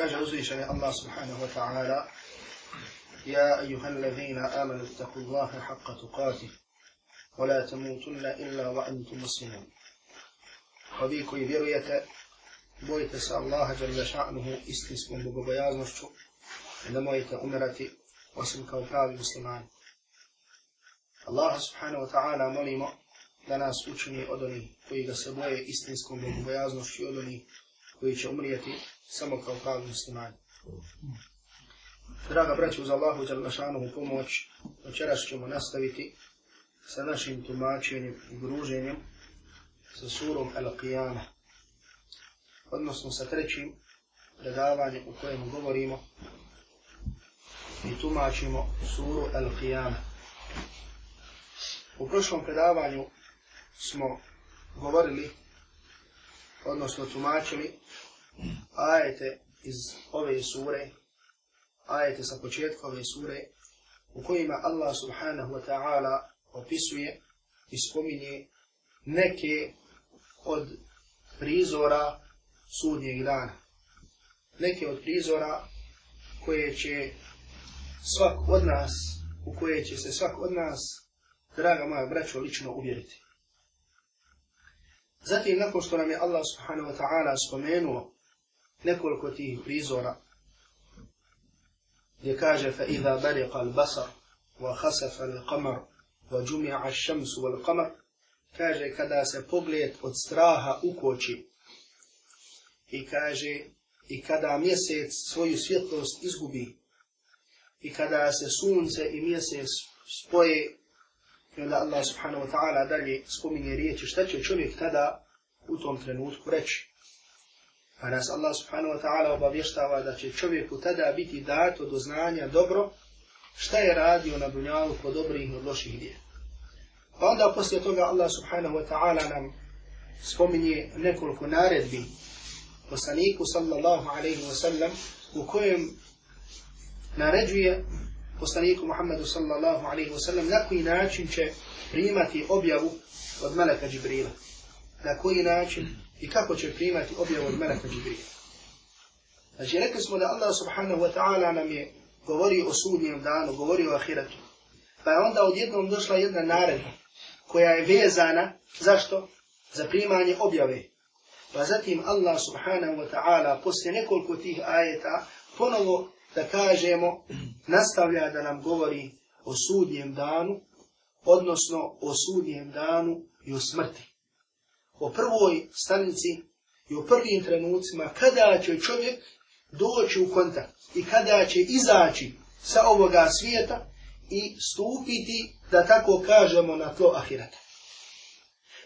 كاجا وزيشني الله سبحانه وتعالى. يا أيها الذين آمنوا اتقوا الله حق تقاته ولا تموتن إلا وأنتم مسلمون. وبيكو يبيرية بويت الله جل شأنه استسلم ببيازمشو عندما يتأمرتي وسم كوكاب المسلمين الله سبحانه وتعالى مليم da nas učini odoni koji ga se boje koji će umrijeti samo kao pravi muslimani. Draga braću, uz Allahu Đalmašanuhu pomoć, večeras ćemo nastaviti sa našim tumačenjem i gruženjem sa surom Al-Qiyama, odnosno sa trećim predavanjem u kojem govorimo i tumačimo suru Al-Qiyama. U prošlom predavanju smo govorili, odnosno tumačili ajete iz ove sure, ajete sa početka ove sure, u kojima Allah subhanahu wa ta'ala opisuje i spominje neke od prizora sudnjeg dana. Neke od prizora koje će svak od nas, u koje će se svak od nas, draga moja braćo, lično uvjeriti. Zatim, nakon što nam je Allah subhanahu wa ta'ala spomenuo nekoliko tih prizora, gdje kaže فَإِذَا بَرِقَ الْبَصَرُ وَخَسَفَ الْقَمَرُ وَجُمِعَ الشَّمْسُ وَالْقَمَرُ kaže kada se pogled od straha ukoči i kaže i kada mjesec svoju svjetlost izgubi i kada se sunce i mjesec spoje i onda Allah subhanahu wa ta'ala dalje spominje riječi šta će čovjek tada u tom trenutku reći Pa nas Allah subhanahu wa ta'ala obavještava da će čovjeku tada biti dato do znanja dobro šta je radio na dunjalu po dobrih i od loših djela. Pa onda poslije toga Allah subhanahu wa ta'ala nam spominje nekoliko naredbi poslaniku sallallahu alaihi wa sallam u kojem naređuje poslaniku Muhammedu sallallahu alaihi wasallam na koji način će primati objavu od Meleka Džibrila. Na koji način i kako će primati objavu od Meleka Džibrila. Znači, rekli smo da Allah subhanahu wa ta'ala nam je govori o sudnjem danu, govori o ahiretu. Pa je onda odjednom došla jedna naredba koja je vezana, zašto? Za primanje objave. Pa zatim Allah subhanahu wa ta'ala poslije nekoliko tih ajeta ponovo da kažemo nastavlja da nam govori o sudnjem danu, odnosno o sudnjem danu i o smrti o prvoj stanici i o prvim trenucima kada će čovjek doći u kontakt i kada će izaći sa ovoga svijeta i stupiti, da tako kažemo, na tlo ahirata.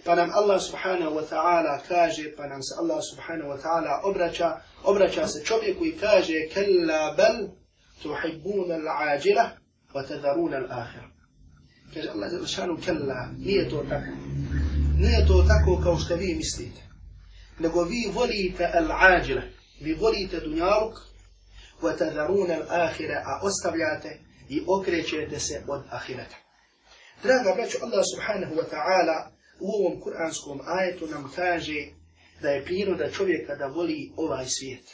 Pa nam Allah subhanahu wa ta'ala kaže, pa nam se Allah subhanahu wa ta'ala obraća, obraća se čovjeku i kaže, kella bel tuhibbuna al-ađila wa tadharuna al-ahira. Kaže Allah, šanu kella, nije to tako nije to tako kao što vi mislite. Nego vi volite al-ađile, vi volite dunjaluk, wa tadharuna al-ahire, a ostavljate i okrećete se od ahireta. Draga braću, Allah subhanahu wa ta'ala u ovom kuranskom ajetu nam kaže da je priroda čovjeka da voli ovaj svijet.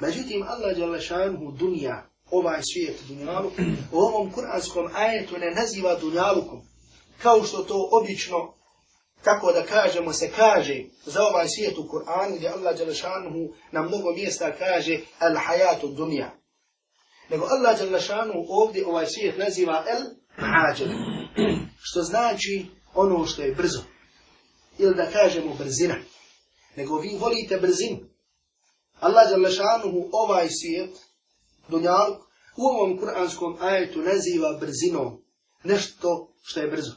Međutim, Allah Đalešanhu dunja, ovaj svijet dunjaluk, u ovom kuranskom ajetu ne naziva dunjalukom, kao što to obično kako da kažemo se kaže za ovaj svijet u Kur'anu gdje Allah Đalešanhu na mnogo mjesta kaže al hayatu dunja. Nego Allah Đalešanhu ovdje ovaj svijet naziva el mađer, Što znači ono što je brzo. Ili da kažemo brzina. Nego vi volite brzinu. Allah Đalešanuhu ovaj svijet dunjalk, u ovom kuranskom ajetu naziva brzinom. Nešto što je brzo.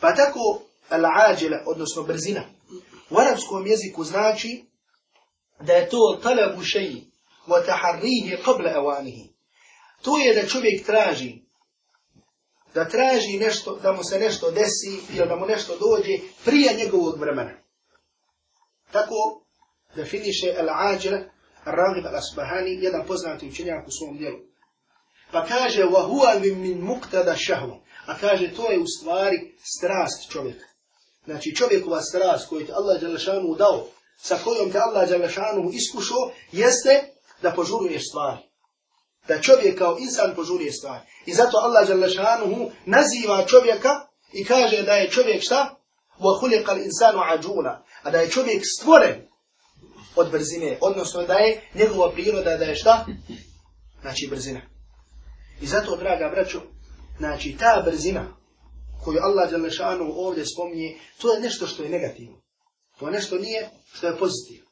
Pa tako al-ađele, odnosno brzina. U arabskom jeziku znači da je to talabu šeji, wa taharrihi qabla awanihi. To je da čovjek traži, da traži nešto, da mu se nešto desi, ili da mu nešto dođe prije njegovog vremena. Tako definiše al-ađile, Al-Ragib al-Asbahani, jedan poznati učenjak u svom dijelu. Pa kaže, wa huwa min muqtada shahwa. A kaže, to je u stvari strast čovjeka. Znači čovjekova strast koju ti Allah Đalešanu dao, sa kojom te Allah Đalešanu iskušao, jeste da požuruješ stvari Da čovjek kao insan požuruje stvari. I zato Allah Đalešanuhu naziva čovjeka i kaže da je čovjek šta? وَهُلِقَ الْإِنسَانُ عَجُولًا A da je čovjek stvoren od brzine. Odnosno da je njegova priroda da je šta? Znači brzina. I zato, draga braćo, znači ta brzina koju Allah Đalešanu ovdje spominje, to je nešto što je negativno. To je nešto nije što je pozitivno.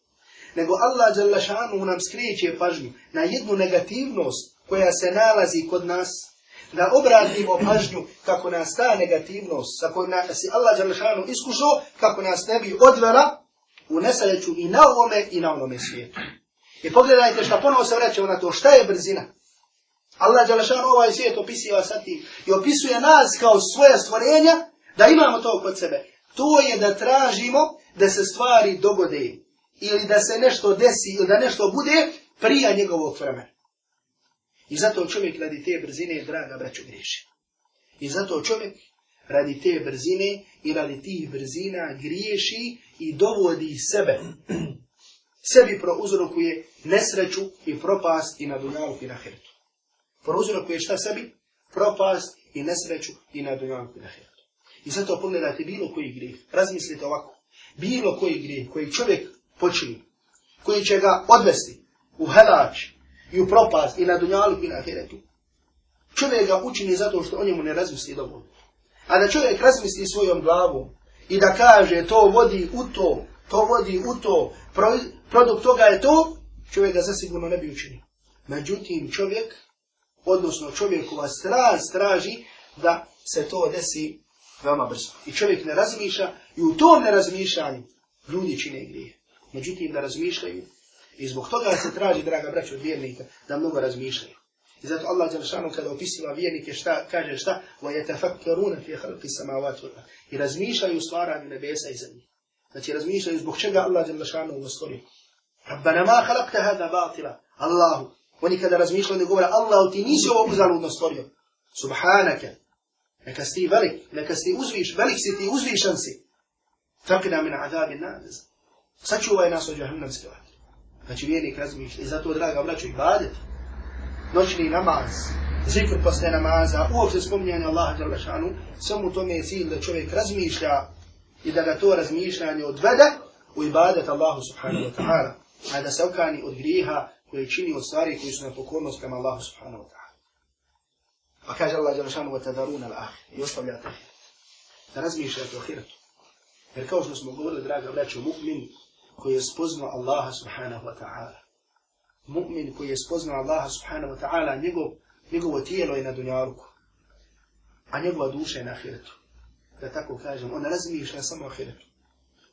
Nego Allah Đalešanu nam skreće pažnju na jednu negativnost koja se nalazi kod nas, da obratimo pažnju kako nas ta negativnost, sa kojom nas je Allah Đalešanu iskušao, kako nas ne bi odvela u nesreću i na ovome i na onome svijetu. I pogledajte što ponovo se vraćamo na to, šta je brzina? Allah Đalešanu ovaj svijet opisiva sa tim i opisuje nas kao svoje stvorenja da imamo to kod sebe. To je da tražimo da se stvari dogode ili da se nešto desi ili da nešto bude prija njegovog vremena. I zato čovjek radi te brzine, draga braću, griješi. I zato čovjek radi te brzine i radi tih brzina griješi i dovodi sebe. Sebi prouzrokuje nesreću i propast i na dunjalu i na hertu prouzrokuje šta sebi? Propast i nesreću i na dunjalu i na hiratu. I zato pogledajte bilo koji grijeh. Razmislite ovako. Bilo koji grijeh koji čovjek počini, koji će ga odvesti u helač i u propast i na dunjalu i na hiratu. Čovjek ga učini zato što o njemu ne razmisli dovoljno. A da čovjek razmisli svojom glavom i da kaže to vodi u to, to vodi u to, produkt toga je to, čovjek ga zasigurno ne bi učinio. Međutim, čovjek odnosno čovjekova strast traži da se to desi veoma brzo. I čovjek ne razmišlja i u tom nerazmišljanju ljudi čine grije Međutim, da razmišljaju i zbog toga se traži, draga braća od vjernika, da mnogo razmišljaju. I zato Allah Đelšanu kada opisiva vjernike šta, kaže šta وَيَتَفَكَّرُونَ فِي خَلْقِ سَمَاوَاتُ I razmišljaju stvaranju nebesa i zemlje. Znači razmišljaju zbog čega Allah Đelšanu u stvorio. رَبَّنَا مَا خَلَقْتَ هَذَا بَاطِلًا Allahu, Oni kada razmišljaju da govore Allah ti nisi ovo uzaludno stvorio. Subhanaka. Neka si ti velik, neka si ti uzviš, velik si ti, uzvišan si. Fakina min azabi naz. Sačuvaj nas od džahannamske vatre. Znači vjernik razmišlja. I zato, draga braćo, ibadet, noćni namaz, zikr posle namaza, uopće spominjanje Allaha dželle šanu, samo tome je cilj da čovjek razmišlja i da ga to razmišljanje odvede u ibadet Allahu subhanahu wa ta'ala, a da se okani od grijeha koje čini od stvari koji su nepokornost prema Allahu subhanahu wa ta'ala. Pa kaže Allah Đelešanu wa tadaruna al-ahir i ostavljate da razmišljate o hiratu. Jer kao što smo govorili, draga braćo, mu'min koji je spoznao Allaha subhanahu wa ta'ala. Mu'min koji je spoznao Allaha subhanahu wa ta'ala, njegov, njegovo tijelo je na dunjalku, a njegova duša je na ahiretu. Da tako kažem, on razmišlja samo o ahiretu.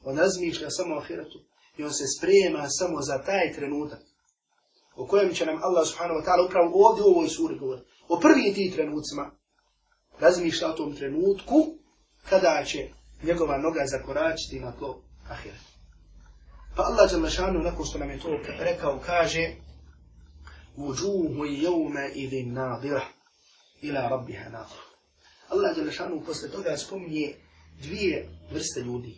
On razmišlja samo o ahiretu i on se sprema samo za taj trenutak o kojem će nam Allah subhanahu wa ta'ala upravo ovdje u ovoj suri govoriti. O prvim ti trenucima razmišlja o tom trenutku kada će njegova noga zakoračiti na tlo ahiret. Pa Allah jalla šanu nakon što nam je to rekao kaže Vujuhu jevme idin nadira ila rabbiha nadira. Allah jalla šanu posle toga spominje dvije vrste ljudi.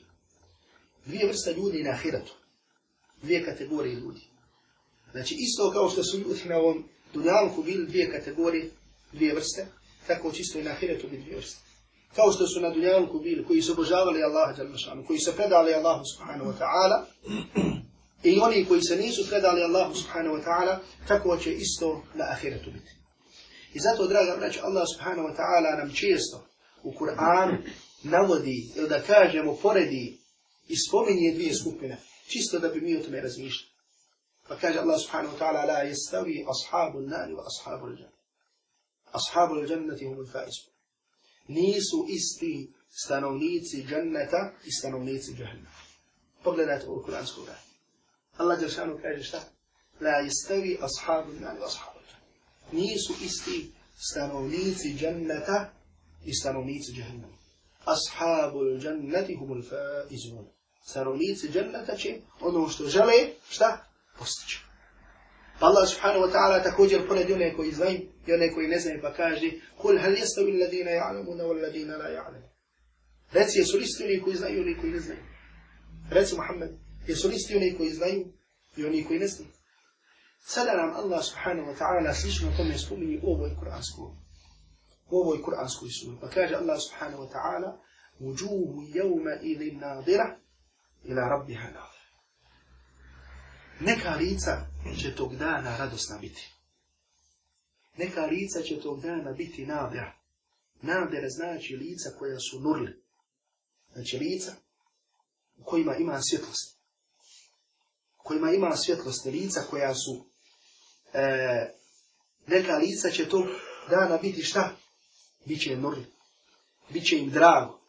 Dvije vrste ljudi na ahiretu. Dvije kategorije ljudi. Znači isto kao što su ljudi na ovom dunjalku bili dvije kategorije, dvije vrste, tako čisto i na ahiretu bi dvije vrste. Kao što su na dunjalku bili koji su obožavali Allaha džalmašanu, koji su predali Allahu subhanahu wa ta'ala, i oni koji se nisu predali Allahu subhanahu wa ta'ala, tako će isto na ahiretu biti. I zato, draga braća, Allah subhanahu wa ta'ala nam često u Kur'anu navodi, ili da kažemo, poredi i spominje dvije skupine, čisto da bi mi o tome razmišljali. فكان الله سبحانه وتعالى لا يستوي أصحاب النار وأصحاب الجنة أصحاب الجنة هم الفائزون نيسو إستي stanovnici dženneta i stanovnici džahennema. Pogledajte ovo kuransku rad. Allah Đeršanu kaže šta? La jestavi ashabu nani ashabu Nisu isti stanovnici dženneta i stanovnici džahennema. Ashabu dženneti humul faizun. Stanovnici dženneta će ono što žele, šta? postići. Pa Allah subhanahu wa ta'ala također ponedi one koji znaju i one koji ne znaju pa kaže Kul hal jestavi ladina ja'lamuna wal ladina la ja'lamu. Reci jesu listi oni koji znaju i oni koji ne znaju. Reci Muhammed, jesu listi oni koji znaju i oni koji ne znaju. Sada nam Allah subhanahu wa ta'ala slično tome spominje u ovoj kuranskoj u ovoj kuranskoj suri. Pa kaže Allah subhanahu wa ta'ala Uđuhu jevme ili nadira ila rabbiha nadira. Neka lica će tog dana radosna biti. Neka lica će tog dana biti nadira. Nadira znači lica koja su nurli. Znači lica u kojima ima svjetlost. U kojima ima svjetlost. Lica koja su e, neka lica će tog dana biti šta? Biće nurli. Biće im drago.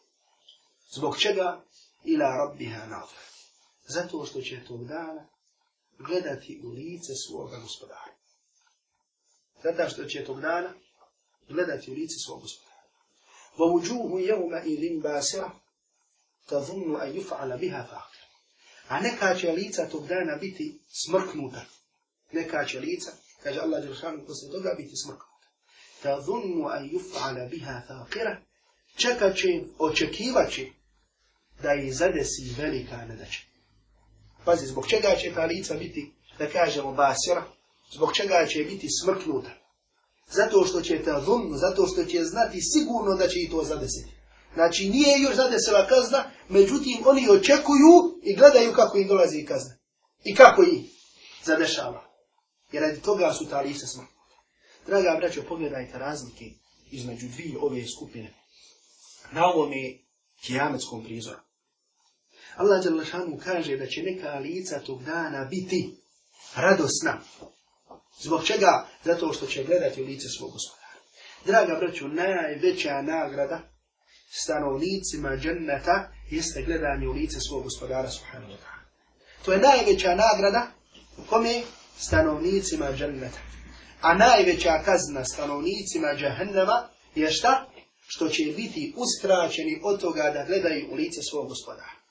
Zbog čega? Ila rabbiha nadra. Zato što će tog dana gledati u lice svoga gospodara. Zato što će tog dana gledati u lice svoga gospodara. ووجوه يومئذ باسرة تظن أن يفعل بها فاقر a neka će lica tog dana biti smrknuta. Neka će lica, kaže Allah Đelšanu, posle toga biti smrknuta. Ta dhunnu an yuf'ala biha faqira, čekat će, očekivat će da ih zadesi velika nedaća. Pazi, zbog čega će ta lica biti, da kažemo, basira, zbog čega će biti smrknuta. Zato što će ta dhunnu, zato što će znati sigurno da će i to zadesiti. Znači, nije još zadesila kazna, međutim, oni očekuju i gledaju kako im dolazi i kazna. I kako ih zadešava. Jer radi toga su ta lica smrtna. Draga braćo, pogledajte razlike između dvije ove skupine. Na ovome kijametskom prizoru. Allah Đalešanu kaže da će neka lica tog dana biti radosna. Zbog čega? Zato što će gledati u lice svog gospodara. Draga braćo, najveća nagrada stanovnicima dženneta jeste gledanje u lice svog gospodara subhanahu wa ta'ala. To je najveća nagrada kome stanovnicima dženneta. A najveća kazna stanovnicima džahennema je šta? Što će biti uskraćeni od toga da gledaju u lice svog gospodara.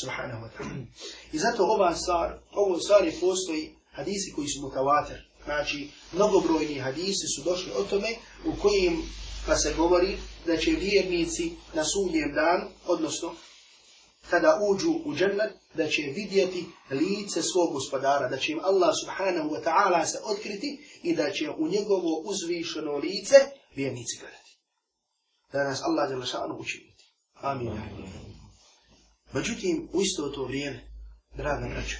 Subhanahu wa ta'ala. I zato ova stvar, ovo stvari postoji hadisi koji su mutavater. Znači, mnogobrojni hadisi su došli o tome u kojim pa se govori da će vjernici na sudnjem danu, odnosno kada uđu u džennet, da će vidjeti lice svog gospodara, da će im Allah subhanahu wa ta'ala se otkriti i da će u njegovo uzvišeno lice vjernici gledati. Da nas Allah djelašanu učiniti. Amin. Amin. Međutim, u isto to vrijeme, draga braća,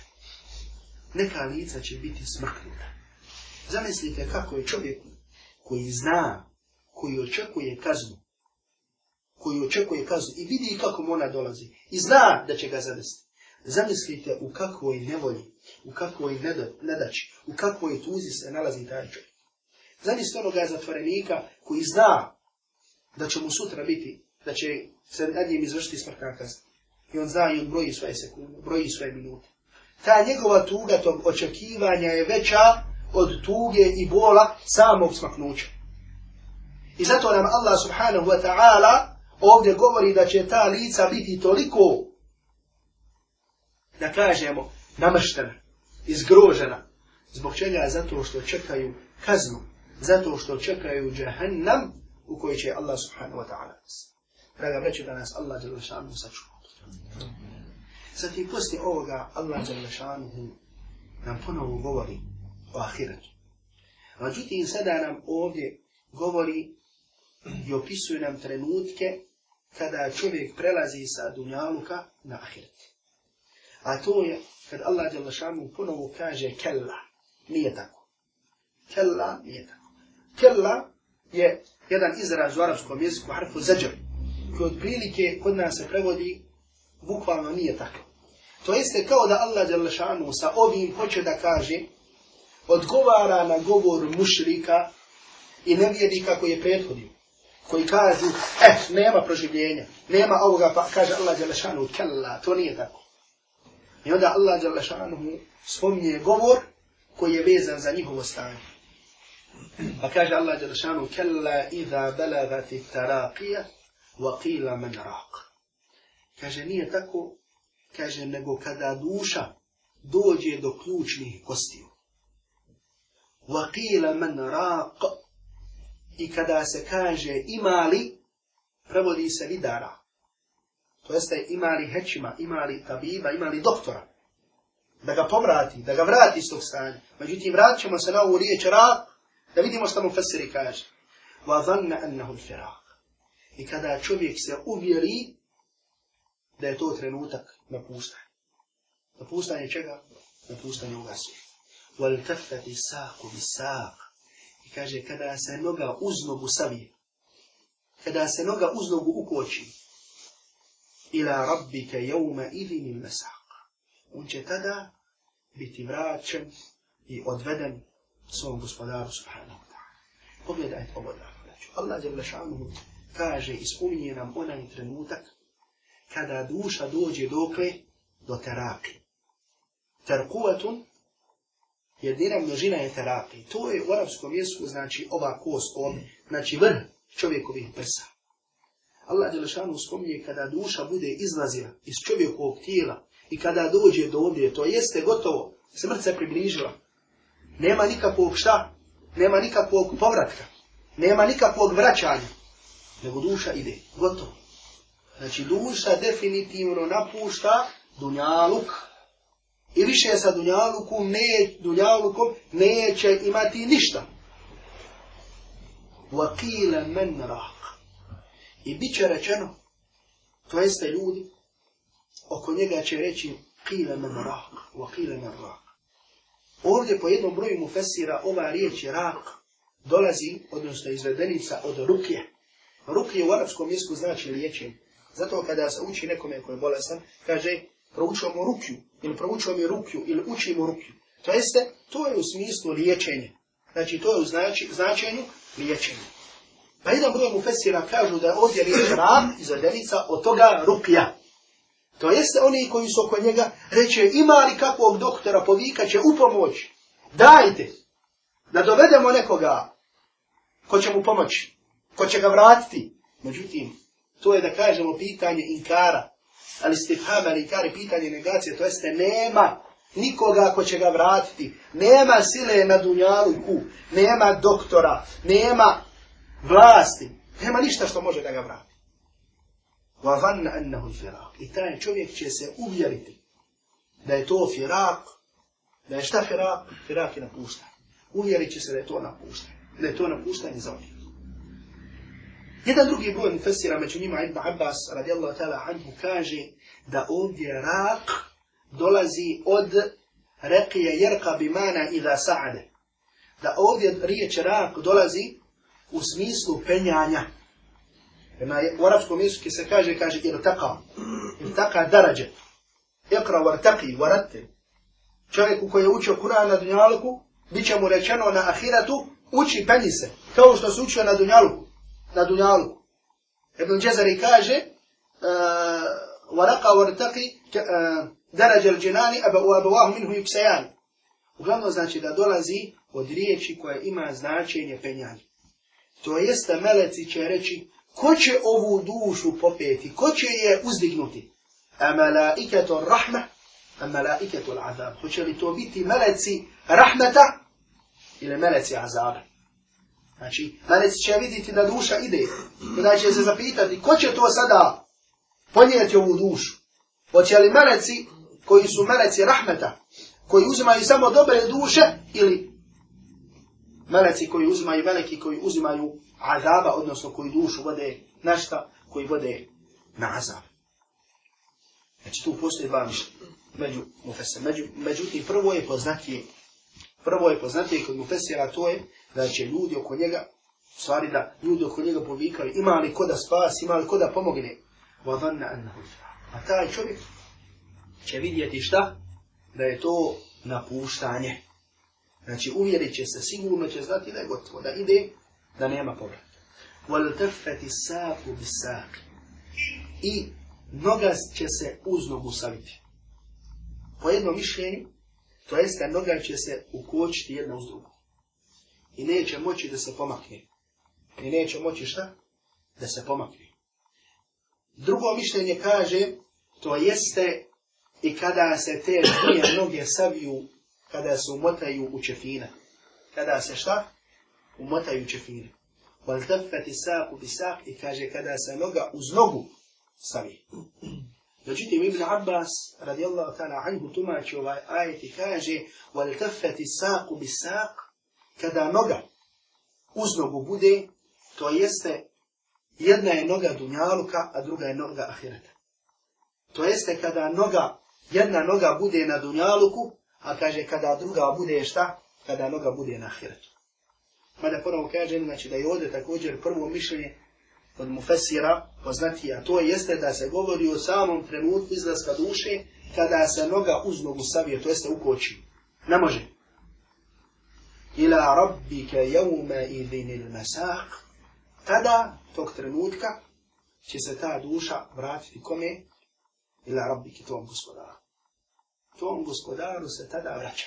neka lica će biti smrknuta. Zamislite kako je čovjek koji zna, koji očekuje kaznu, koji očekuje kaznu i vidi kako mu ona dolazi i zna da će ga zadesti. Zamislite u kakvoj nevolji, u kakvoj nedači, u kakvoj tuzi se nalazi taj čovjek. Zamislite onoga zatvorenika koji zna da će mu sutra biti, da će se nad njim izvršiti smrtna kazna. I on zna i on broji svoje sekunde, broji svoje minute. Ta njegova tuga tog očekivanja je veća od tuge i bola samog smaknuća. I zato nam Allah subhanahu wa ta'ala ovdje govori da će ta lica biti toliko, da kažemo, namrštena, izgrožena. Zbog čega? Zato što čekaju kaznu. Zato što čekaju džahannam u kojoj će Allah subhanahu wa ta'ala. Draga breću da nas Allah djelašanu sačuva. Zatim poslije ovoga Allah Đalešanuhu nam ponovo govori o ahiretu. Međutim, sada nam ovdje govori i opisuje nam trenutke kada čovjek prelazi sa dunjaluka na ahiret. A to je kad Allah Đalešanuhu ponovo kaže kella. Nije tako. Kella nije tako. Kella je jedan izraz u arabskom jeziku, harfu zađer, koji od prilike kod nas se prevodi bukvalno nije tako. To jeste kao da Allah Đalešanu sa ovim hoće da kaže odgovara na govor mušrika i nevjednika koji je prethodio koji kažu, eh, nema proživljenja, nema ovoga, pa kaže Allah Đalešanu, kella, to nije tako. I onda Allah Đalešanu spominje govor koji je vezan za njihovo stanje. Pa kaže Allah Đalešanu, kella iza belagati taraqija, wa qila man raq. Kaže, nije tako, kaže, nego kada duša dođe do ključnih kostiju. Wa qila man raq, i kada se kaže imali, prevodi se vidara. To jeste imali hećima, imali tabiba, imali doktora. da ga pomrati, da ga vrati iz tog stanja. Međutim, vratit ćemo se na ovu riječ rak, da vidimo što mu Fesiri kaže. Wa dhanna annahu firaq. I kada čovjek se uvjeri da je to trenutak napuštanja. Napuštanje čega? Napuštanje ovoga svijeta. Wal tafati saqu. I kaže kada se noga uz nogu savije. Kada se noga uz nogu ukoči. Ila rabbika yawma idhin al-masaq. On će tada biti vraćen i odveden svom gospodaru subhanahu wa ta'ala. Pogledajte ovo da. Allah je šanuhu kaže i spominje nam onaj trenutak kada duša dođe dokle do terapije. Terkuvatun, jedina množina je terapije. To je u arabskom jeziku, znači ova kost ovdje, znači vrh čovjekovih prsa. Allah Đelešanu spominje kada duša bude izlazila iz čovjekovog tijela i kada dođe do ovdje, to jeste gotovo, smrt se približila. Nema nikakvog šta, nema nikakvog povratka, nema nikakvog vraćanja, nego duša ide, gotovo. Znači duša definitivno napušta dunjaluk i više sa dunjalukom, ne, dunjalukom neće imati ništa. Vakile men rak. I bit će rečeno, to jeste ljudi, oko njega će reći kile men rak, vakile men rak. Ovdje po jednom broju mu fesira ova riječ rak, dolazi, odnosno izvedenica od rukje. Rukje u arapskom jeziku znači liječenje. Zato kada se uči nekome koji je bolestan, kaže proučio mu rukju, ili proučio mi rukju, ili uči mu rukju. To jeste, to je u smislu liječenja. Znači, to je u znači, značenju liječenja. Pa jedan broj mu fesira kažu da je ovdje riječ rab i zadelica od toga rukja. To jeste oni koji su oko njega reče ima li kakvog doktora povikaće u pomoć. Dajte da dovedemo nekoga ko će mu pomoći, ko će ga vratiti. Međutim, to je da kažemo pitanje inkara, ali stifhama ili je pitanje negacije, to jeste nema nikoga ko će ga vratiti, nema sile na dunjaluku, nema doktora, nema vlasti, nema ništa što može da ga vrati. وَظَنَّ أَنَّهُ annahu. I taj čovjek će se uvjeriti da je to firak, da je šta firak? Firak je napuštan. Uvjerit će se da je to napuštan. Da je to napuštanje za ovdje. Jedan drugi broj mufessira među njima Ibn Abbas radijallahu ta'ala anhu kaže da ovdje rak dolazi od rekije jerka bimana ila sa'ade. Da ovdje riječ rak dolazi u smislu penjanja. Na, u arabskom jeziku se kaže, kaže irtaka. Irtaka darađe. Ikra wartaqi, varatte. Čovjeku koji je učio Kur'an na dunjaluku, bit će mu rečeno na ahiratu, uči penji se. Kao što se učio na dunjaluku na dunjalu. Ibn Jazari kaže, وَرَقَا وَرْتَقِ دَرَجَ الْجِنَانِ وَأَبَوَاهُ مِنْهُ يُكْسَيَانِ Uglavnom znači da dolazi od riječi koja ima značenje penjanja. To jeste meleci će reći, ko će ovu dušu popeti, ko će je uzdignuti? A malaiketu rahma, a malaiketu l'azab. Hoće li to biti meleci rahmeta ili meleci azaba? Znači, melec će vidjeti da duša ide. I da će se zapitati, ko će to sada ponijeti ovu dušu? Hoće li meleci koji su meleci rahmeta, koji uzimaju samo dobre duše, ili meleci koji uzimaju veliki, koji uzimaju azaba, odnosno koji dušu vode našta, koji vode na azab. Znači, tu postoje dva mišljenja. Među, među, međutim, prvo je poznatije Prvo je poznatije kod Mufesira, to je da će ljudi oko njega, stvari da ljudi oko njega povikaju, ima li ko da spas, ima li ko da pomogne. Vadanna annahu A taj čovjek će vidjeti šta? Da je to napuštanje. Znači uvjerit će se, sigurno će znati da je gotovo, da ide, da nema povrat. Wal tafati saku bi sak. I noga će se uz nogu saviti. Po jednom mišljenju, To jeste, noga će se ukočiti jedna uz drugu i neće moći da se pomakne. I neće moći šta? Da se pomakne. Drugo mišljenje kaže, to jeste i kada se te dvije noge saviju, kada se umotaju u čefina. Kada se šta? Umotaju u čefina. Wal tafati saq bi sak i kaže kada se noga uz nogu savi. Međutim, Ibn Abbas, radijallahu ta'ala, anhu tumači ovaj ajet i kaže, wal tafati bi sak Kada noga uz nogu bude, to jeste jedna je noga dunjaluka, a druga je noga ahireta. To jeste kada noga, jedna noga bude na dunjaluku, a kaže kada druga bude šta? Kada noga bude na ahiretu. Mada ponovo kažem, znači da je ovdje također prvo mišljenje od mufesira poznati, a to jeste da se govori o samom trenutku izlaska duše kada se noga uz nogu savije, to jeste u koči. Ne može. Rabbike jevme idinil mesak. Tada, tog trenutka, će se ta duša vratiti kome? Ila rabbike, tom gospodaru. Tom gospodaru se tada vraća.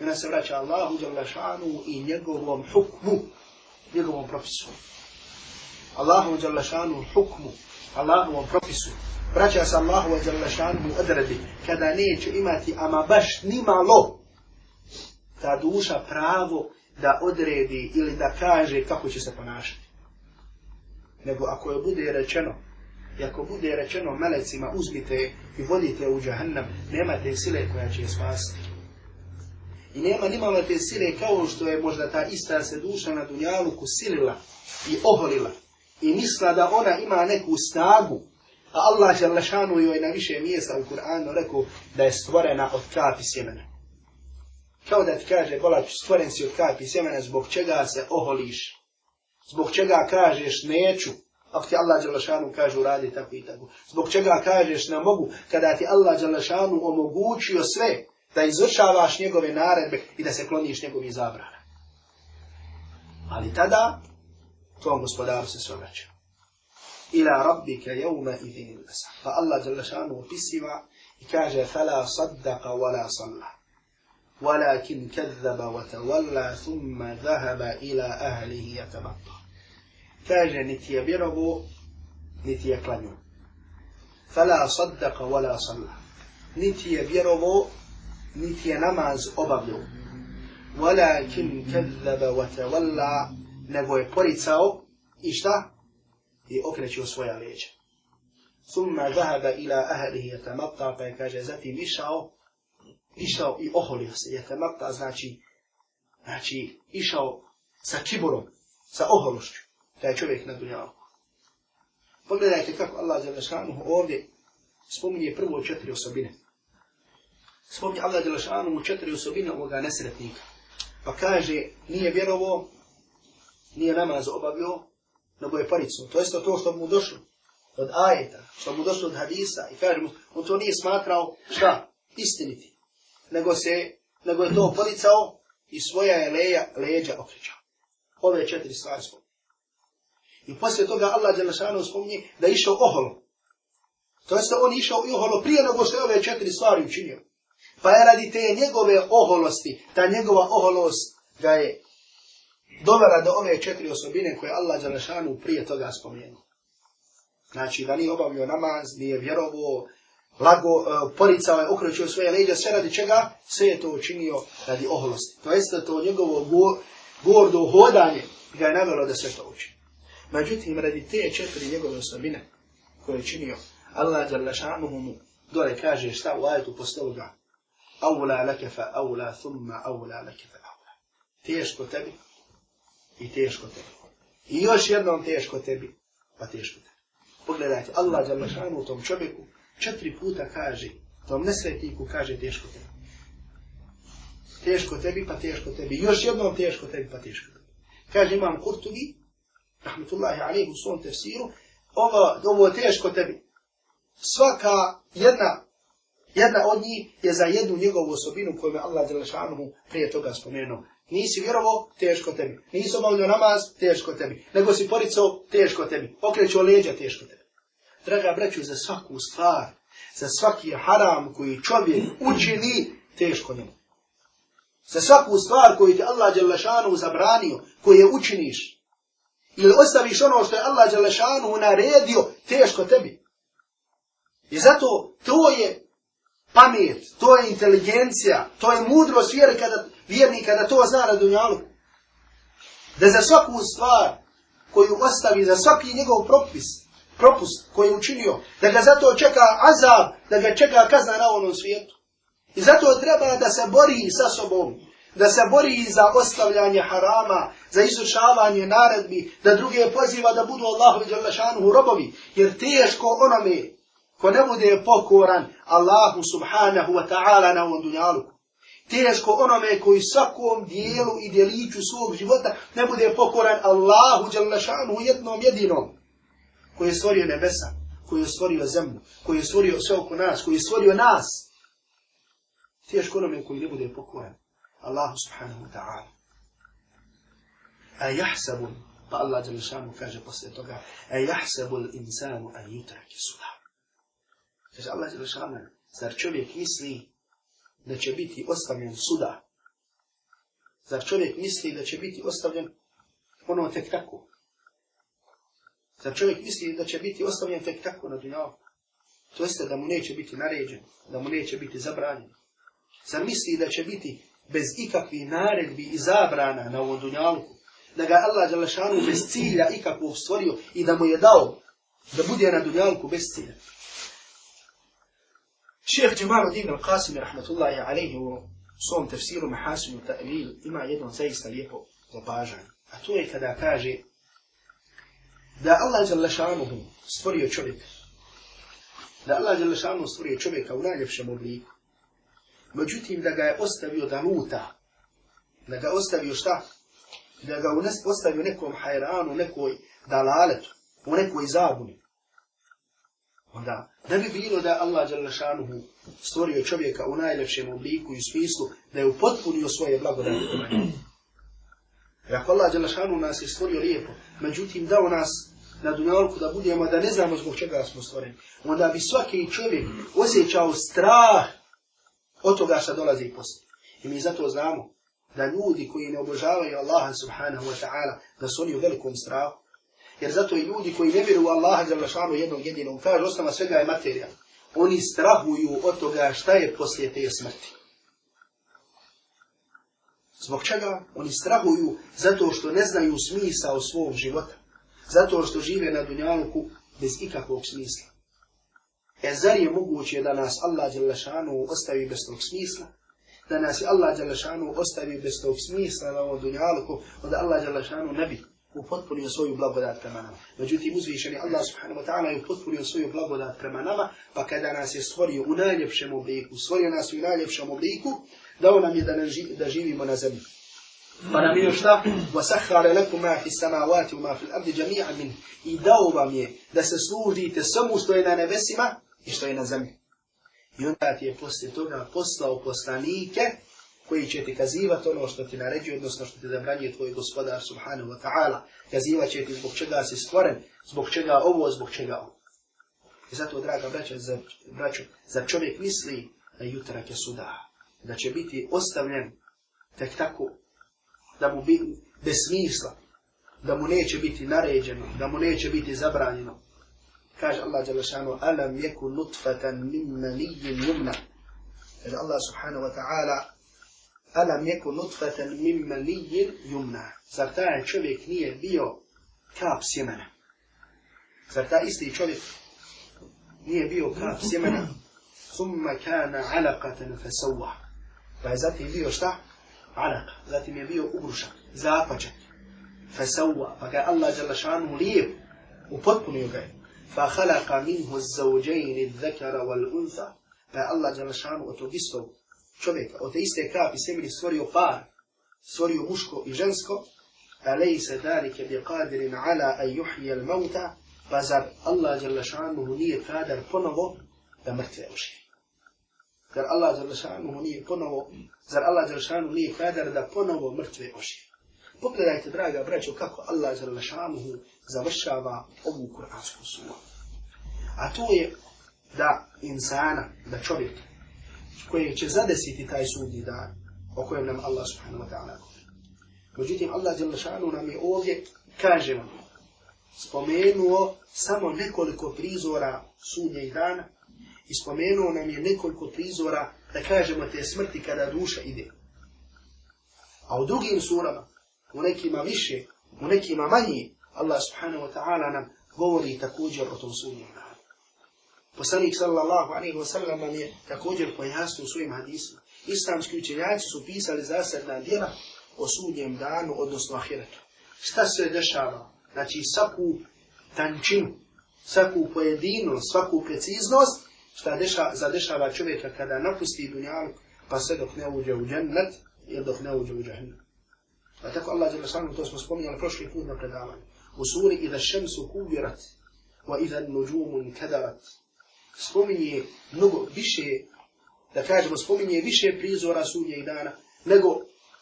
Ona se vraća Allahu Đalešanu i njegovom hukmu, njegovom propisu. Allahu Đalešanu hukmu, Allahovom propisu. Vraća se Allahu Đalešanu odredi, kada neće imati ama baš ni malo ta duša pravo da odredi ili da kaže kako će se ponašati. Nego ako je bude rečeno, i ako bude rečeno melecima uzmite i vodite u džahannam, nemate sile koja će je spasiti. I nema nimala te sile kao što je možda ta ista se duša na dunjaluku silila i oholila. I misla da ona ima neku snagu. A Allah je lašanu joj na više mjesta u Kur'anu rekao da je stvorena od kapi sjemena. Kao da ti kaže, kolač stvoren si od kapi sjemena, zbog čega se oholiš. Zbog čega kažeš neću. Ako ti Allah Đalašanu kaže uradi tako i tako. Zbog čega kažeš ne mogu, kada ti Allah Đalašanu omogućio sve, da izvršavaš njegove naredbe i da se kloniš njegovi zabrana. Ali tada, tom gospodaru se sve vraća. Ila rabbika jevme idhin ilasa. Pa Allah Đalašanu opisiva i kaže, fala saddaka wala salla. ولكن كذب وتولى ثم ذهب إلى أهله يتمطى. كاجة نتيا بيربو نتيا كلانيو فلا صدق ولا صلى. نتيا بيربو نتيا نماز أبابيو. ولكن كذب وتولى نبوي بوريتساو إشتا؟ هي أوكرتشيو سويا ليجا ثم ذهب إلى أهله يتمطى فكاجة زتي مشاو išao i oholio se. Yatamatta znači, znači išao sa kiborom, sa ohološću taj čovjek na dunjalu. Pogledajte kako Allah Đelešanu ovdje spominje prvo četiri osobine. Spominje Allah Đelešanu mu četiri osobine ovoga nesretnika. Pa kaže, nije vjerovo, nije namaz obavio, nego je paricno. To je to što mu došlo od ajeta, što mu došlo od hadisa. I kaže mu, on to nije smatrao šta? Istiniti. Nego, se, nego je to policao i svoja je leja, leđa okrećao. Ove četiri stvari spominje. I poslije toga Allah Đelešanu spominje da je išao oholo. To jeste on išao i oholo prije nego što je ove četiri stvari učinio. Pa je radi te njegove oholosti, ta njegova oholost ga je dovela do ove četiri osobine koje Allah Đelešanu prije toga spomenuo. Znači da nije obavio namaz, nije vjerovo, lago, uh, poricao je, okrećio svoje leđe, sve radi čega? Sve je to učinio radi oholosti. To jeste to njegovo go, gordo hodanje ga je navjelo da sve to učini. Međutim, radi te četiri njegove osobine koje je činio, Allah jalla mu dole kaže šta u ajetu posle ovoga. Aula leke fa aula, thumma aula leke fa aula. Teško tebi i teško tebi. I još jednom teško tebi, pa teško tebi. Pogledajte, Allah jalla šanuhu tom čovjeku četiri puta kaže, tom nesretniku kaže teško tebi. Teško tebi, pa teško tebi. Još jednom teško tebi, pa teško tebi. Kaže imam Kurtubi, rahmetullahi alaihi u svom tefsiru, ovo, ovo je teško tebi. Svaka jedna, jedna od njih je za jednu njegovu osobinu koju je Allah Đelešanuhu prije toga spomenuo. Nisi vjerovo, teško tebi. Nisi obavljio namaz, teško tebi. Nego si poricao, teško tebi. Okrećao leđa, teško tebi. Draga braću, za svaku stvar, za svaki haram koji čovjek učini, teško njemu. Za svaku stvar koju ti Allah Đelešanuhu zabranio, koju je učiniš, ili ostaviš ono što je Allah Đalešanu naredio, teško tebi. I zato to je pamet, to je inteligencija, to je mudrost vjeri kada, vjernika da to zna na dunjalu. Da za svaku stvar koju ostavi, za svaki njegov propis, propust koji je učinio, da ga zato čeka azab, da ga čeka kazna na onom svijetu. I zato treba da se bori sa sobom, da se bori za ostavljanje harama, za izučavanje naredbi, da druge poziva da budu Allahu i Đalešanuhu robovi, jer teško onome ko ne bude pokoran Allahu subhanahu wa ta'ala na ovom dunjaluku. Teško onome koji svakom dijelu i dijeliću svog života ne bude pokoran Allahu Đalešanuhu jednom jedinom, koji je stvorio nebesa, koji je stvorio zemlju, koji je stvorio sve oko nas, koji je stvorio nas. Teško onome koji ne bude pokoran Allahu subhanahu wa ta'ala. A jahsabu, pa Allah Đalešanu kaže posle toga, a jahsabu l'insanu a jutraki suda. Kaže Allah Đalešanu, zar čovjek misli da će biti ostavljen suda? Zar čovjek misli da će biti ostavljen ono tek tako? Zar čovjek misli da će biti ostavljen tek tako na dunjavu? To jeste da mu neće biti naređen, da mu neće biti zabranjen. Zar misli da će biti bez ikakvih naredbi i zabrana na ovom dunjalku, da ga Allah Đalešanu bez cilja ikakvog stvorio i da mu je dao da bude na dunjalku bez cilja. Šeheh Džemalu Din al-Qasim, rahmatullahi alaihi, u svom tefsiru Mahasinu ta'lil, ima jedno zaista lijepo zapažanje. A to je kada kaže da Allah Đalešanu stvorio čovjeka. Da Allah Đalešanu stvorio čovjeka u najljepšem obliku. Međutim, da ga je ostavio da luta, da ga ostavio šta? Da ga ostavio nekom hajranu, nekoj dalaletu, u nekoj zabuni. Onda, ne bi bilo da Allah Đalešanuhu stvorio čovjeka u najljepšem obliku i smislu, da je upotpunio svoje blagodati. Jer ako Allah Đelešanu nas je stvorio lijepo, međutim dao nas na dunjalku da budemo, da ne znamo zbog čega smo stvoreni, onda bi svaki čovjek osjećao strah Od toga što dolazi i poslije. I mi zato znamo da ljudi koji ne obožavaju Allaha subhanahu wa ta'ala, da su oni u velikom strahu. Jer zato i ljudi koji ne vjeruju Allaha Đelešanu lašanu jednog jedinom, kaže osnova svega je materija. Oni strahuju od toga šta je poslije te smrti. Zbog čega? Oni strahuju zato što ne znaju smisa o svom života. Zato što žive na dunjaluku bez ikakvog smisla. E zar je moguće da nas Allah Đelešanu ostavi bez tog smisla? Da nas je Allah Đelešanu ostavi bez tog smisla na ovom dunjaluku, onda Allah Đelešanu ne bi upotpunio svoju blagodat prema nama. Međutim, uzvišeni Allah subhanahu wa ta'ala je upotpunio svoju blagodat prema nama, pa kada nas je stvorio u najljepšem obliku, stvorio nas u najljepšem obliku, dao nam je da, ži, da živimo na zemlji. Pa nam je još da, وَسَحْرَ لَكُمْ مَا فِي السَّمَاوَاتِ وَمَا فِي الْأَرْضِ جَمِيعًا مِنْ I dao vam je da se služite samo što je na nebesima i što je na zemlji. I onda ti je poslije toga poslao poslanike koji će ti kazivati ono što ti naređuje, odnosno što ti zabranjuje tvoj gospodar subhanahu wa ta'ala. Kazivat će ti zbog čega si stvoren, zbog čega ovo, zbog čega ovo. I zato, draga braća, za, braću, za čovjek misli da jutrak je suda, da će biti ostavljen tek tako, da mu bi bez smisla, da mu neće biti naređeno, da mu neće biti zabranjeno, kaže Allah Đalešanu, alam jeku nutfatan min manijin jumna. Kaže Allah subhanahu wa ta'ala, alam jeku nutfatan min manijin jumna. Zar taj čovjek nije bio kap sjemena? Zar taj isti čovjek nije bio kap sjemena? Thumma kana alaqatan fasawa. Pa je zatim bio šta? Alaqa. Zatim je bio ugrušak, zapačak. Fasawa. Pa ga Allah Đalešanu lijep upotpunio ga je. فخلق منه الزوجين الذكر والأنثى فالله جل شانه istog čovjeka, od te iste krapi semeni stvorio par, stvorio muško i žensko, a lej se dalike bi kadirin ala a juhije al mauta, pa zar Allah jalla šanuhu nije kadar ponovo da mrtve oživi. Zar Allah jalla šanuhu nije ponovo, zar Allah jalla šanuhu nije kadar da ponovo mrtve oživi. Pogledajte, draga braćo, kako Allah jalla šanuhu završava ovu kuransku suru. A to je da insana, da čovjeka, koje će zadesiti taj sudni dan, o kojem nam Allah subhanahu wa ta'ala govori. Međutim, Allah žele šanuhu nam je ovdje, kaže nam, spomenuo samo nekoliko prizora sudnjeg dana i spomenuo nam je nekoliko prizora, da kažemo, te smrti kada duša ide. A u drugim surama, u nekima više, u nekima manje, Allah subhanahu wa ta'ala nam govori također o tom sudnjem. Poslanik sallallahu alaihi wa sallam nam je također pojasnio svojim hadisima. Islamski učenjaci su pisali zasebna djela o sudnjem danu, odnosno ahiretu. Šta se dešava? Znači, svaku tančinu, svaku pojedinost, svaku preciznost, šta deša, zadešava čovjeka kada napusti dunjaluk, pa sve dok ne uđe u džennet, ili dok ne uđe u džahnem. Pa tako Allah je sanu, to smo spominjali prošli put na predavanju. U suri Ida šemsu kubirat, wa ida nuđumun kadarat. Spominje mnogo više, da kažemo, spominje više prizora sudnjeg dana, nego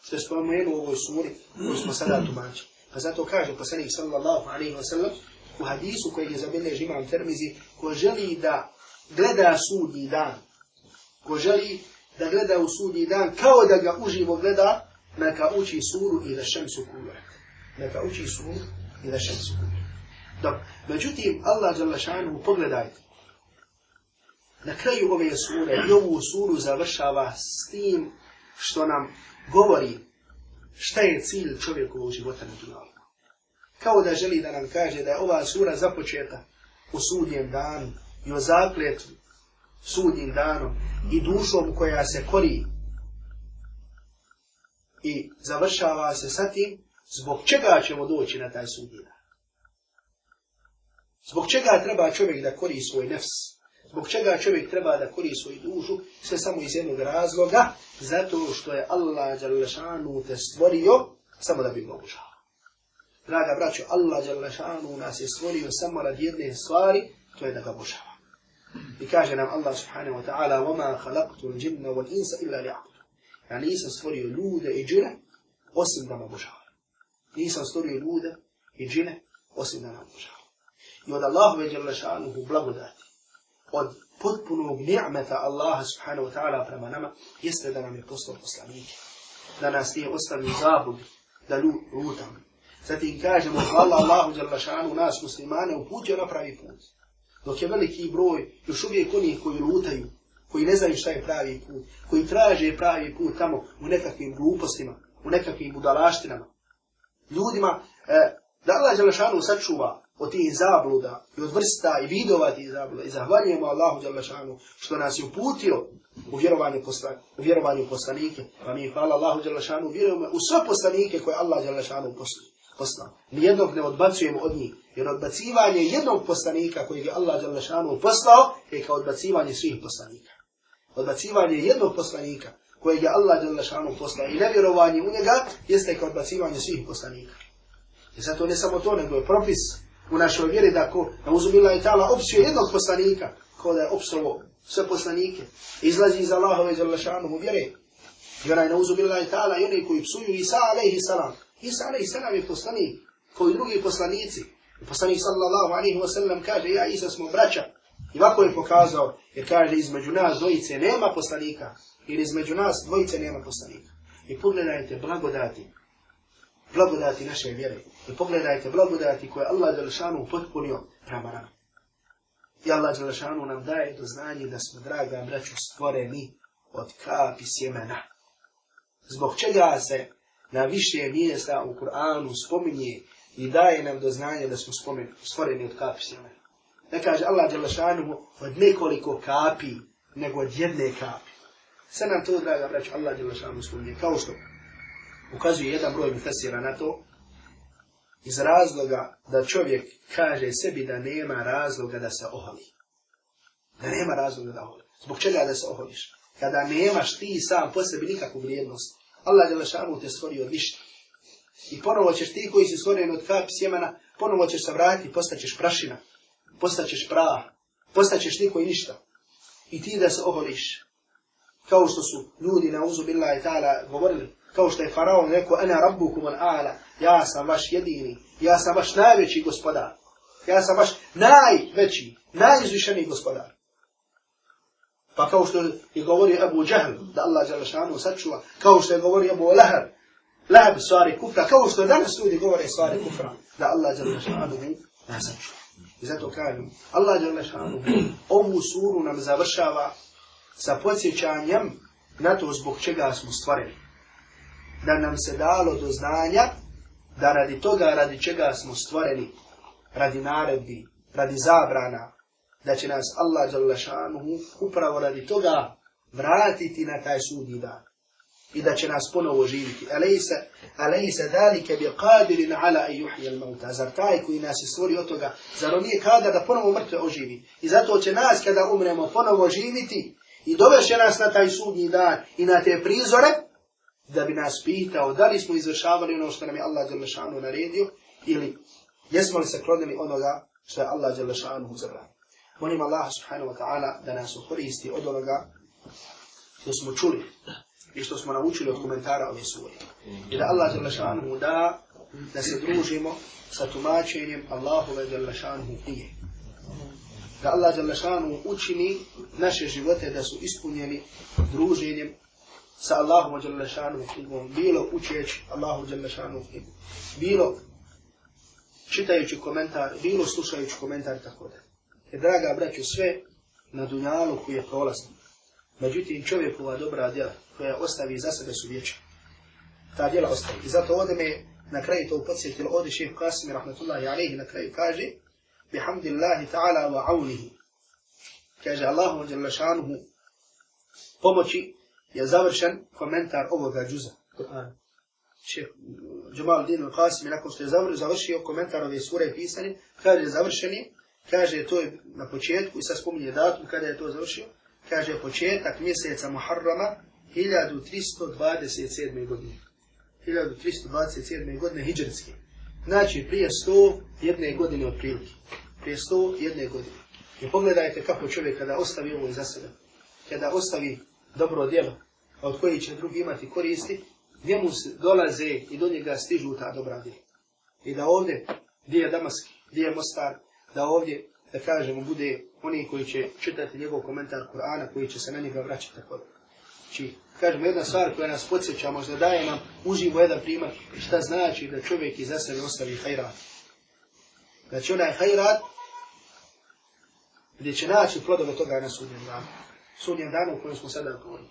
što je spomenuo u ovoj suri, koju smo sada tumačili. Pa zato kaže poslanik sallallahu alaihi wa sallam, u hadisu koji je zabilježi imam termizi, ko želi da gleda sudnji dan, ko želi da gleda u sudnji dan kao da ga uživo gleda, neka uči suru i da šemsu kule. Neka uči suru i da šemsu kule. Dok, međutim, Allah Đalašanu, pogledajte, na kraju ove sure i ovu suru završava s tim što nam govori šta je cilj čovjekovog života na dunjalu. Kao da želi da nam kaže da je ova sura započeta u sudnjem danu i o zakletvu sudnjim danom i dušom koja se kori i završava se sa tim zbog čega ćemo doći na taj sudnji dan. Zbog čega treba čovjek da kori svoj nefs? Zbog čega čovjek treba da kori svoju dušu? Sve samo iz jednog razloga, zato što je Allah Đalešanu te stvorio samo da bi ga obožao. Draga braćo, Allah Đalešanu nas je stvorio samo radi jedne stvari, to je da ga obožava. I kaže nam Allah subhanahu wa ta'ala وَمَا خَلَقْتُ الْجِنَّ وَالْإِنسَ إِلَّا لِعَبُدُ Ja nisam stvorio ljude i džine osim da me obožavaju. Nisam stvorio ljude i džine osim da me obožavaju. I od Allahove djelašanuhu blagodati, od potpunog ni'meta Allaha subhanahu wa ta'ala prema nama, jeste da nam je poslao poslanike. Da nas nije ostavio zabud, da lutamo. Zatim kažemo, hvala Allahu djelašanuhu nas muslimane uputio na pravi put dok je veliki broj još uvijek onih koji lutaju, koji ne znaju šta je pravi put, koji traže pravi put tamo u nekakvim glupostima, u nekakvim budalaštinama. Ljudima, e, da Allah Đalešanu sačuva od tih zabluda i od vrsta i vidova tih zabluda i zahvaljujemo Allahu Đalešanu što nas je uputio u vjerovanju, posla, u vjerovanju poslanike. Pa mi hvala Allahu Đalešanu, vjerujemo u sve poslanike koje Allah Đalešanu poslao. poslao. Nijednog ne odbacujemo od njih. Jer odbacivanje jednog poslanika kojeg je Allah Đalešanu poslao je kao odbacivanje svih poslanika. Odbacivanje jednog poslanika kojeg je Allah Đalešanu poslao i nevjerovanje u njega jeste kao odbacivanje svih poslanika. I zato ne samo to, nego je propis u našoj vjeri da ko na uzumila je tala opsio jednog poslanika kao da je opsovo sve poslanike. Izlazi iz Allahove Đalešanu u vjeri. I onaj na uzumila je tala i oni koji psuju Isa alaihi salam Isa alaihi salam je poslanik, koji drugi poslanici. Poslanik sallallahu alaihi wasallam kaže, ja Isa smo braća. I ovako je pokazao, jer kaže, između nas dvojice nema poslanika, ili između nas dvojice nema poslanika. I pogledajte blagodati, blagodati naše vjere. I pogledajte blagodati koje Allah Đelešanu potpunio prema nama. I Allah Đelešanu nam daje do znanje da smo, draga braću, stvoreni od kapi sjemena. Zbog čega se na više mjesta u Kur'anu spominje i daje nam do znanja da smo stvoreni od kapi sjemena. Ne kaže Allah Đelešanu od nekoliko kapi, nego od jedne kapi. Sve nam to, draga braću, Allah Đelešanu spominje. Kao što ukazuje jedan broj mufesira na to, iz razloga da čovjek kaže sebi da nema razloga da se oholi. Da nema razloga da oholi. Zbog čega da se oholiš? Kada nemaš ti sam po sebi nikakvu vrijednost, Allah je lešanu te stvorio od ništa. I ponovo ćeš ti koji si stvoren od kap sjemena, ponovo ćeš se vratiti, postaćeš prašina, postaćeš prah, postaćeš niko i ništa. I ti da se oholiš, kao što su ljudi na uzu bila i ta'ala govorili, kao što je faraon rekao, ana rabbukum al a'la, ja sam vaš jedini, ja sam vaš najveći gospodar, ja sam vaš najveći, najizvišeniji gospodar. Pa kao što je govori Abu Jahl, da Allah Đalešanu sačuva, kao što je govori Abu Lahab, Lahab stvari kufra, kao što danas ljudi govore stvari kufra, da Allah Đalešanu ne sačuva. I zato kažem, Allah Đalešanu ovu suru nam završava sa podsjećanjem na to zbog čega smo stvoreni. Da nam se dalo do znanja da radi toga radi čega smo stvoreni radi naredbi, radi zabrana, da će nas Allah Đalešanuhu upravo radi toga vratiti na taj sudnji dan i da će nas ponovo živiti. Alejse, alejse dalike bi qadirin ala i juhijel mauta. Zar taj koji nas je stvorio od toga, zar on nije kada da ponovo mrtve oživi? I zato će nas kada umremo ponovo živiti i dovešće nas na taj sudnji dan i na te prizore, da bi nas pitao da li smo izvršavali ono što nam je Allah Đelešanu naredio ili jesmo li se klonili onoga što je Allah Đelešanu zabranio. Molim Allah subhanahu wa ta'ala da nas ukoristi od onoga što smo čuli i što smo naučili od komentara ove sure. I da Allah Đelešanu da da se družimo sa tumačenjem Allahove Đelešanu nije. Da Allah Đelešanu učini naše živote da su ispunjeni druženjem sa Allahom Đalešanu knjigom, bilo učeći Allahu Đalešanu knjigu, bilo čitajući komentar, bilo slušajući komentar tako da. Jer, draga braću, sve na dunjalu koji je prolazno. Međutim, čovjekova dobra djela koja ostavi za sebe su vječna. Ta djela ostavi. I zato ovdje me na kraju to podsjetilo, ovdje šeheh Qasim, rahmatullahi alaihi, na kraju kaže, bihamdillahi ta'ala wa avnihi. Kaže, Allahu Đalešanu pomoći je završen komentar ovoga džuza. Šeh Džumal Din al-Qasim, nakon što je završio komentar ove sure pisane, kaže završeni, kaže to je na početku i sad spominje datum kada je to završio, kaže početak mjeseca Muharrama 1327. godine. 1327. godine hijđarske. Znači prije 101 godine od prilike. Prije 101 godine. I pogledajte kako čovjek kada ostavi ovo iza sebe, kada ostavi dobro djelo, od koji će drugi imati koristi, njemu dolaze i do njega stižu ta dobra djela. I da ovdje, gdje je Damask, gdje je Mostar, da ovdje, da kažemo, bude oni koji će čitati njegov komentar Kur'ana, koji će se na njega vraćati tako da. Znači, kažemo, jedna stvar koja nas podsjeća, možda daje nam uživo jedan primjer, šta znači da čovjek iza sebe ostavi hajrat. Znači, onaj hajrat, gdje će naći plodove toga na sudnjem danu Sudnjem danu u kojem smo sada govorili.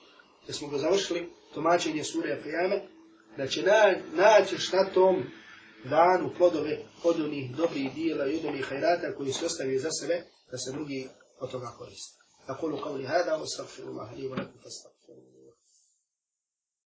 Da smo ga završili, tumačenje sure Prijame, da će na, naćeš na tom danu plodove od onih dobrih dijela i od onih hajrata koji se ostavio za sebe, da se drugi od toga koriste. أقول قولي هذا واستغفر الله لي ولكم فاستغفر